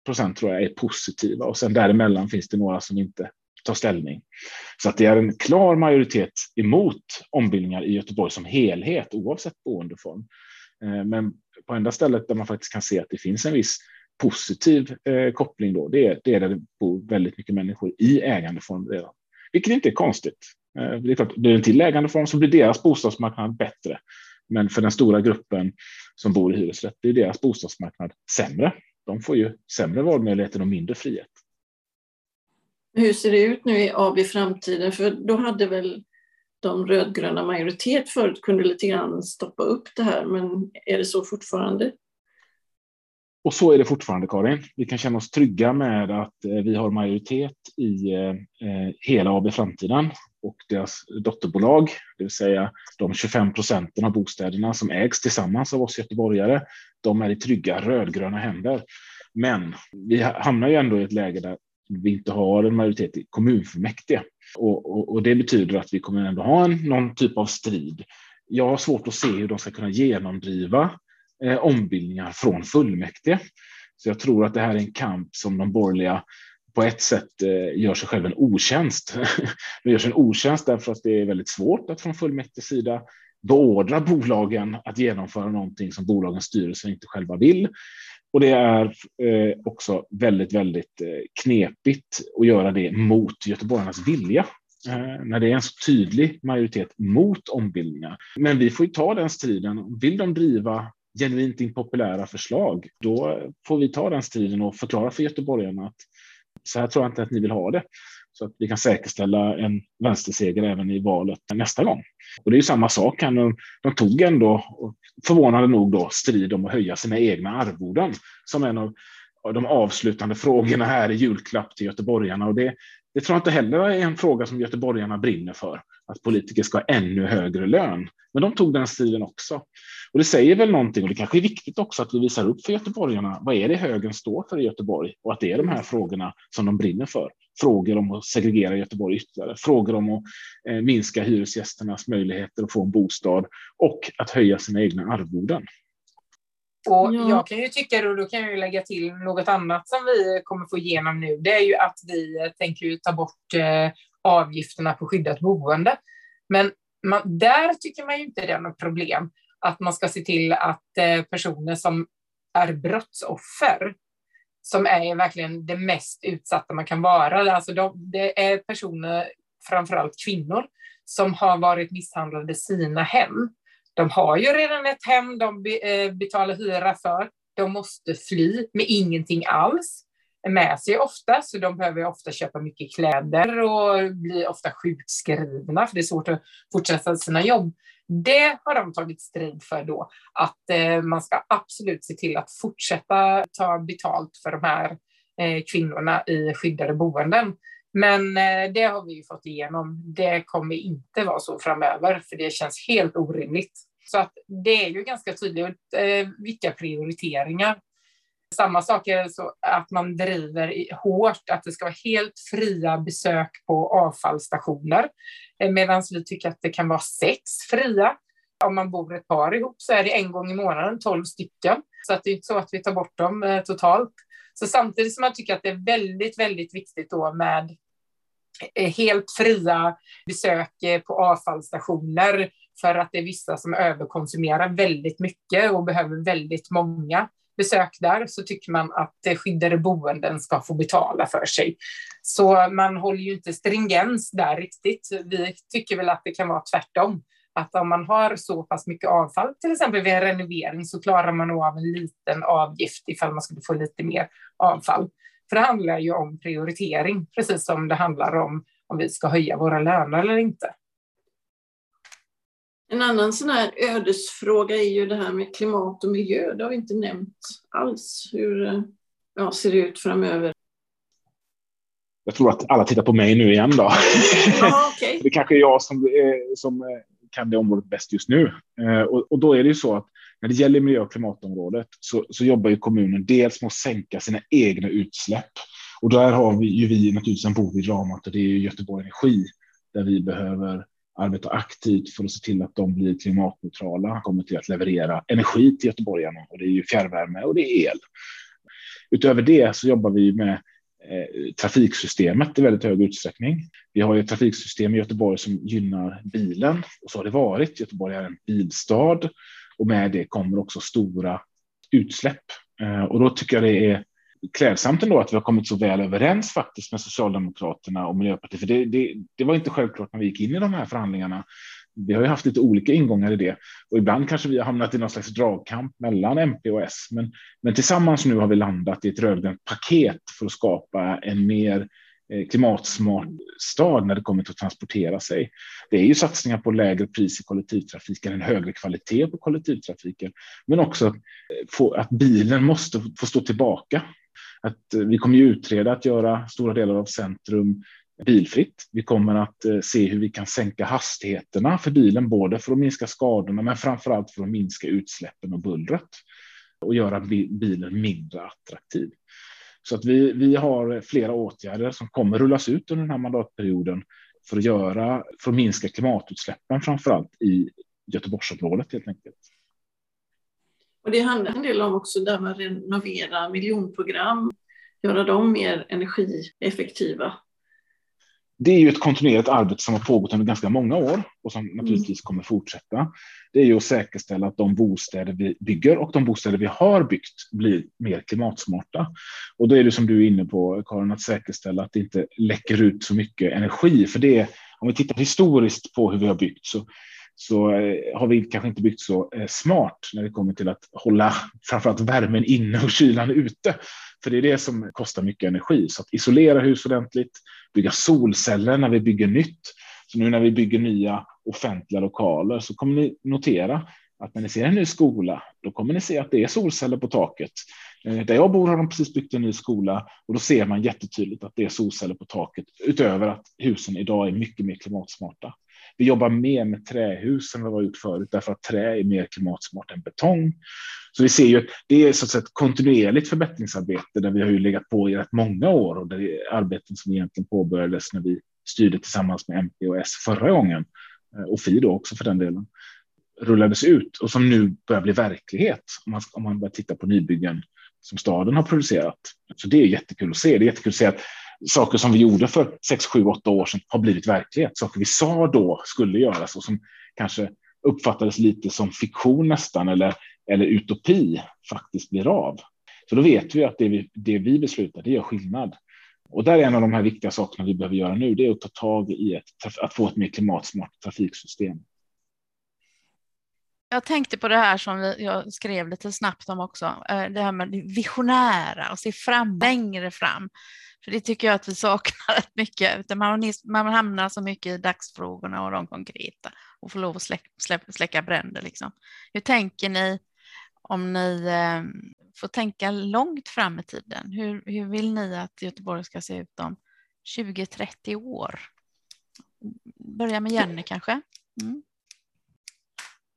procent tror jag är positiva och sen däremellan finns det några som inte tar ställning. Så att det är en klar majoritet emot ombildningar i Göteborg som helhet oavsett boendeform. Eh, men på enda stället där man faktiskt kan se att det finns en viss positiv eh, koppling då, det är, det är där det bor väldigt mycket människor i ägandeform redan. Vilket inte är konstigt. Eh, det är klart, blir det en till ägandeform så blir deras bostadsmarknad bättre. Men för den stora gruppen som bor i hyresrätt blir deras bostadsmarknad sämre. De får ju sämre valmöjligheter och mindre frihet. Hur ser det ut nu i AB Framtiden? För då hade väl de rödgröna majoritet förut, kunde lite grann stoppa upp det här, men är det så fortfarande? Och så är det fortfarande, Karin. Vi kan känna oss trygga med att eh, vi har majoritet i eh, eh, hela AB Framtiden och deras dotterbolag, det vill säga de 25 procenten av bostäderna som ägs tillsammans av oss göteborgare. De är i trygga rödgröna händer. Men vi hamnar ju ändå i ett läge där vi inte har en majoritet i kommunfullmäktige och, och, och det betyder att vi kommer ändå ha en, någon typ av strid. Jag har svårt att se hur de ska kunna genomdriva eh, ombildningar från fullmäktige. Så jag tror att det här är en kamp som de borgerliga på ett sätt eh, gör sig själv en otjänst. (laughs) de gör sig en otjänst därför att det är väldigt svårt att från fullmäktiges sida beordra bolagen att genomföra någonting som bolagens styrelser inte själva vill. Och det är eh, också väldigt, väldigt eh, knepigt att göra det mot göteborgarnas vilja eh, när det är en så tydlig majoritet mot ombildningar. Men vi får ju ta den striden. Vill de driva genuint impopulära förslag, då får vi ta den striden och förklara för göteborgarna att så här tror jag inte att ni vill ha det. Så att vi kan säkerställa en vänsterseger även i valet nästa gång. Och det är ju samma sak. De, de tog ändå, förvånande nog, då, strid om att höja sina egna arvoden som en av de avslutande frågorna här i julklapp till göteborgarna. Och det, det tror jag inte heller är en fråga som göteborgarna brinner för, att politiker ska ha ännu högre lön. Men de tog den striden också. Och det säger väl någonting, och det kanske är viktigt också att vi visar upp för göteborgarna, vad är det högern står för i Göteborg? Och att det är de här frågorna som de brinner för. Frågor om att segregera Göteborg ytterligare, frågor om att eh, minska hyresgästernas möjligheter att få en bostad och att höja sina egna arvoden. Och ja. jag kan ju tycka, och då kan jag ju lägga till något annat som vi kommer få igenom nu, det är ju att vi tänker ju ta bort eh, avgifterna på skyddat boende. Men man, där tycker man ju inte det är något problem att man ska se till att eh, personer som är brottsoffer, som är verkligen det mest utsatta man kan vara, alltså de, det är personer, framförallt kvinnor, som har varit misshandlade i sina hem. De har ju redan ett hem de eh, betalar hyra för. De måste fly med ingenting alls med sig ofta, så de behöver ofta köpa mycket kläder och blir ofta sjukskrivna, för det är svårt att fortsätta sina jobb. Det har de tagit strid för då, att eh, man ska absolut se till att fortsätta ta betalt för de här eh, kvinnorna i skyddade boenden. Men eh, det har vi ju fått igenom. Det kommer inte vara så framöver, för det känns helt orimligt. Så att det är ju ganska tydligt eh, vilka prioriteringar. Samma sak är så att man driver hårt att det ska vara helt fria besök på avfallsstationer, eh, medan vi tycker att det kan vara sex fria. Om man bor ett par ihop så är det en gång i månaden, tolv stycken. Så att det är inte så att vi tar bort dem eh, totalt. Så samtidigt som man tycker att det är väldigt, väldigt viktigt då med eh, helt fria besök på avfallsstationer för att det är vissa som överkonsumerar väldigt mycket och behöver väldigt många besök där så tycker man att skyddade boenden ska få betala för sig. Så man håller ju inte stringens där riktigt. Vi tycker väl att det kan vara tvärtom. Att om man har så pass mycket avfall, till exempel vid en renovering, så klarar man nog av en liten avgift ifall man skulle få lite mer avfall. För det handlar ju om prioritering, precis som det handlar om om vi ska höja våra löner eller inte. En annan sån här ödesfråga är ju det här med klimat och miljö. Det har vi inte nämnt alls. Hur ja, ser det ut framöver? Jag tror att alla tittar på mig nu igen då. (laughs) Aha, okay. det kanske är jag som, som kan det området bäst just nu. Eh, och, och, då är det ju så att när det gäller miljö och klimatområdet så, så jobbar ju kommunen dels med att sänka sina egna utsläpp. Och där har vi ju vi naturligtvis en bov i dramat och det är ju Göteborg Energi där vi behöver arbetar aktivt för att se till att de blir klimatneutrala, kommer till att leverera energi till göteborgarna och det är ju fjärrvärme och det är el. Utöver det så jobbar vi med eh, trafiksystemet i väldigt hög utsträckning. Vi har ju ett trafiksystem i Göteborg som gynnar bilen och så har det varit. Göteborg är en bilstad och med det kommer också stora utsläpp. Eh, och då tycker jag det är klädsamt ändå att vi har kommit så väl överens faktiskt med Socialdemokraterna och Miljöpartiet. För det, det, det var inte självklart när vi gick in i de här förhandlingarna. Vi har ju haft lite olika ingångar i det och ibland kanske vi har hamnat i någon slags dragkamp mellan MP och S. Men, men tillsammans nu har vi landat i ett rödgrönt paket för att skapa en mer eh, klimatsmart stad när det kommer till att transportera sig. Det är ju satsningar på lägre pris i kollektivtrafiken, en högre kvalitet på kollektivtrafiken, men också eh, få att bilen måste få stå tillbaka. Att eh, vi kommer ju utreda att göra stora delar av centrum bilfritt. Vi kommer att eh, se hur vi kan sänka hastigheterna för bilen, både för att minska skadorna, men framför allt för att minska utsläppen och bullret och göra bilen mindre attraktiv. Så att vi, vi har flera åtgärder som kommer rullas ut under den här mandatperioden för att göra, för att minska klimatutsläppen, framför allt i Göteborgsområdet helt enkelt. Och det handlar en del om också där man renovera miljonprogram, göra dem mer energieffektiva det är ju ett kontinuerligt arbete som har pågått under ganska många år och som naturligtvis kommer fortsätta. Det är ju att säkerställa att de bostäder vi bygger och de bostäder vi har byggt blir mer klimatsmarta. Och då är det som du är inne på, Karin, att säkerställa att det inte läcker ut så mycket energi. För det, om vi tittar historiskt på hur vi har byggt så så eh, har vi kanske inte byggt så eh, smart när det kommer till att hålla framförallt värmen inne och kylan ute. För det är det som kostar mycket energi. Så att isolera hus ordentligt, bygga solceller när vi bygger nytt. Så nu när vi bygger nya offentliga lokaler så kommer ni notera att när ni ser en ny skola, då kommer ni se att det är solceller på taket. Eh, där jag bor har de precis byggt en ny skola och då ser man jättetydligt att det är solceller på taket utöver att husen idag är mycket mer klimatsmarta. Vi jobbar mer med trähus än vad vi har gjort förut därför att trä är mer klimatsmart än betong. Så vi ser ju att det är så att säga ett kontinuerligt förbättringsarbete där vi har ju legat på i rätt många år och det är arbeten som egentligen påbörjades när vi styrde tillsammans med MP och S förra gången eh, och Fi då också för den delen rullades ut och som nu börjar bli verklighet om man, om man börjar titta på nybyggen som staden har producerat. Så det är jättekul att se. Det är jättekul att se att saker som vi gjorde för 6, 7, 8 år sedan har blivit verklighet. Saker vi sa då skulle göras och som kanske uppfattades lite som fiktion nästan eller, eller utopi faktiskt blir av. Så då vet vi att det vi, det vi beslutar, det gör skillnad. Och där är en av de här viktiga sakerna vi behöver göra nu, det är att ta tag i ett, att få ett mer klimatsmart trafiksystem. Jag tänkte på det här som jag skrev lite snabbt om också, eh, det här med det visionära och se fram, längre fram. För det tycker jag att vi saknar rätt mycket. Man, man hamnar så mycket i dagsfrågorna och de konkreta och får lov att släck, släck, släcka bränder. Liksom. Hur tänker ni om ni eh, får tänka långt fram i tiden? Hur, hur vill ni att Göteborg ska se ut om 20-30 år? Börja med Jenny kanske. Mm.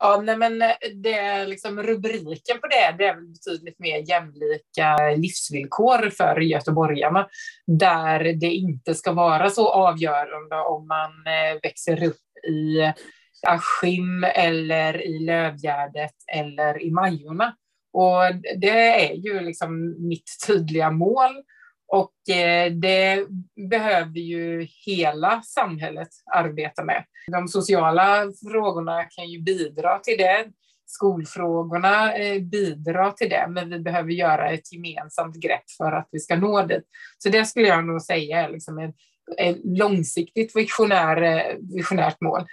Ja, nej men eh, det, liksom, rubriken på det, det är betydligt mer jämlika livsvillkor för göteborgarna, där det inte ska vara så avgörande om man eh, växer upp i Askim eller i Lövgärdet eller i Majorna. Och det är ju liksom mitt tydliga mål och eh, det behöver ju hela samhället arbeta med. De sociala frågorna kan ju bidra till det. Skolfrågorna eh, bidrar till det, men vi behöver göra ett gemensamt grepp för att vi ska nå dit. Så det skulle jag nog säga är liksom ett, ett långsiktigt visionär, eh, visionärt mål.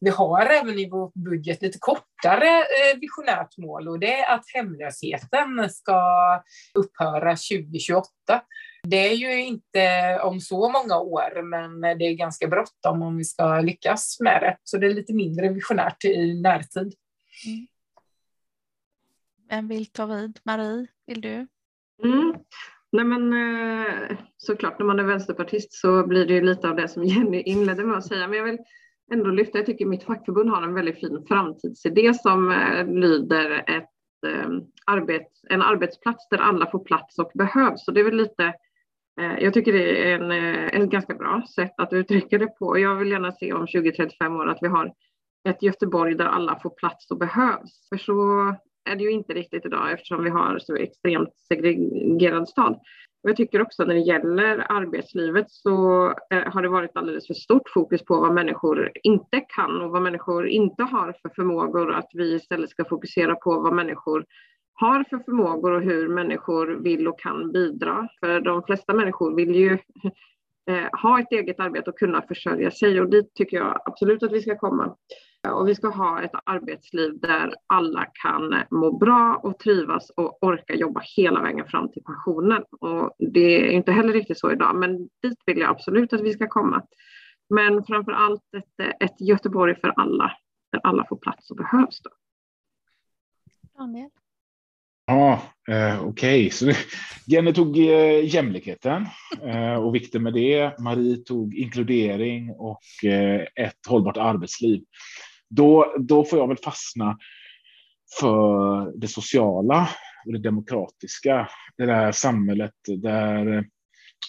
Vi har även i vår budget lite kortare visionärt mål och det är att hemlösheten ska upphöra 2028. Det är ju inte om så många år, men det är ganska bråttom om vi ska lyckas med det. Så det är lite mindre visionärt i närtid. Mm. Vem vill ta vid? Marie, vill du? Mm. Nej men eh, såklart, när man är vänsterpartist så blir det lite av det som (laughs) Jenny inledde med att säga. Men jag vill ändå lyfta, jag tycker mitt fackförbund har en väldigt fin framtidsidé som eh, lyder ett eh, arbet, en arbetsplats där alla får plats och behövs. Så det är väl lite Eh, jag tycker det är en, eh, ett ganska bra sätt att uttrycka det på. Jag vill gärna se om 20-35 år att vi har ett Göteborg där alla får plats och behövs. För så är det ju inte riktigt idag eftersom vi har så extremt segregerad stad. Och jag tycker också när det gäller arbetslivet så eh, har det varit alldeles för stort fokus på vad människor inte kan och vad människor inte har för förmågor. Att vi istället ska fokusera på vad människor har för förmågor och hur människor vill och kan bidra. För de flesta människor vill ju (laughs) eh, ha ett eget arbete och kunna försörja sig och dit tycker jag absolut att vi ska komma. Och vi ska ha ett arbetsliv där alla kan må bra och trivas och orka jobba hela vägen fram till pensionen. Och det är inte heller riktigt så idag, men dit vill jag absolut att vi ska komma. Men framför allt ett, ett Göteborg för alla, där alla får plats och behövs. Då. Daniel? Ja, eh, okej. Okay. Jenny tog eh, jämlikheten eh, och vikten med det. Marie tog inkludering och eh, ett hållbart arbetsliv. Då, då får jag väl fastna för det sociala och det demokratiska. Det där samhället där eh,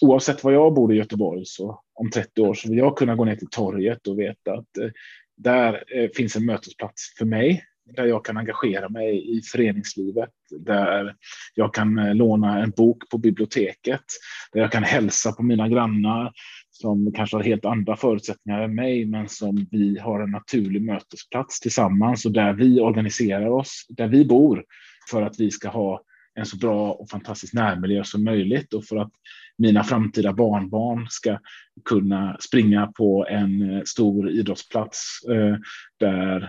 oavsett var jag bor i Göteborg så om 30 år så vill jag kunna gå ner till torget och veta att eh, där eh, finns en mötesplats för mig där jag kan engagera mig i föreningslivet, där jag kan eh, låna en bok på biblioteket, där jag kan hälsa på mina grannar som kanske har helt andra förutsättningar än mig, men som vi har en naturlig mötesplats tillsammans och där vi organiserar oss, där vi bor för att vi ska ha en så bra och fantastisk närmiljö som möjligt och för att mina framtida barnbarn ska kunna springa på en eh, stor idrottsplats eh, där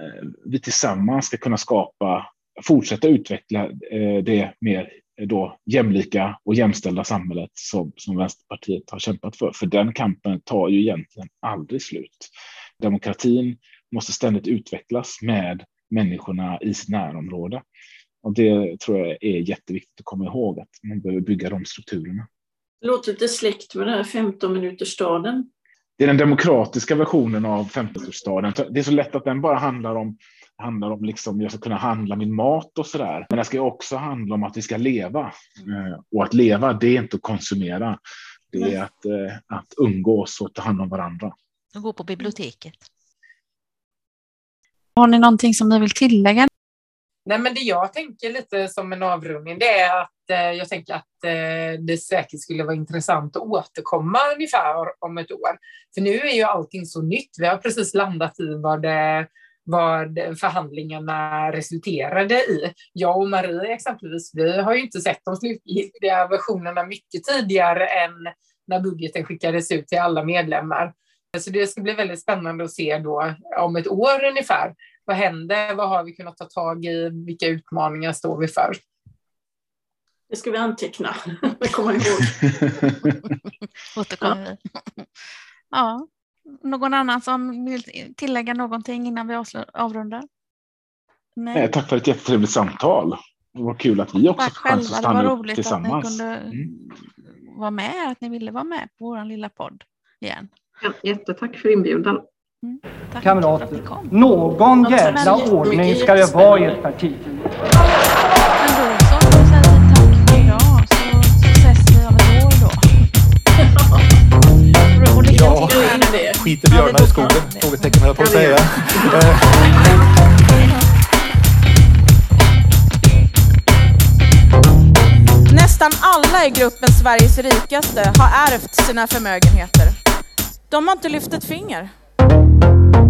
eh, vi tillsammans ska kunna skapa, fortsätta utveckla det mer då jämlika och jämställda samhället som, som Vänsterpartiet har kämpat för. För den kampen tar ju egentligen aldrig slut. Demokratin måste ständigt utvecklas med människorna i sitt närområde. Och det tror jag är jätteviktigt att komma ihåg, att man behöver bygga de strukturerna. Låter lite släkt med den här 15 minuters staden. Det är den demokratiska versionen av 15 staden. Det är så lätt att den bara handlar om handlar om liksom jag ska kunna handla min mat och så där. Men det ska också handla om att vi ska leva eh, och att leva. Det är inte att konsumera. Det är att, eh, att umgås och ta hand om varandra. Och gå på biblioteket. Har ni någonting som ni vill tillägga? Nej, men det jag tänker lite som en avrundning, det är att eh, jag tänker att eh, det säkert skulle vara intressant att återkomma ungefär om ett år. För nu är ju allting så nytt. Vi har precis landat i vad, det, vad förhandlingarna resulterade i. Jag och Marie exempelvis, vi har ju inte sett de slutgiltiga versionerna mycket tidigare än när budgeten skickades ut till alla medlemmar. Så det ska bli väldigt spännande att se då om ett år ungefär vad händer? Vad har vi kunnat ta tag i? Vilka utmaningar står vi för? Det ska vi anteckna, (laughs) det kommer ihåg. (laughs) Återkommer vi. Ja, någon annan som vill tillägga någonting innan vi avrundar? Nej. tack för ett jättetrevligt samtal. Det var kul att vi också fick chans att stanna upp tillsammans. Det var roligt att ni kunde mm. vara med, att ni ville vara med på vår lilla podd igen. Jättetack för inbjudan. Mm. Kamrater, någon jävla ordning ska det vara i ett parti. (laughs) Ja, skiter björnar i skogen? Frågetecken höll jag på att säga. Nästan alla i gruppen Sveriges rikaste har ärvt sina förmögenheter. De har inte lyft ett finger. Thank you.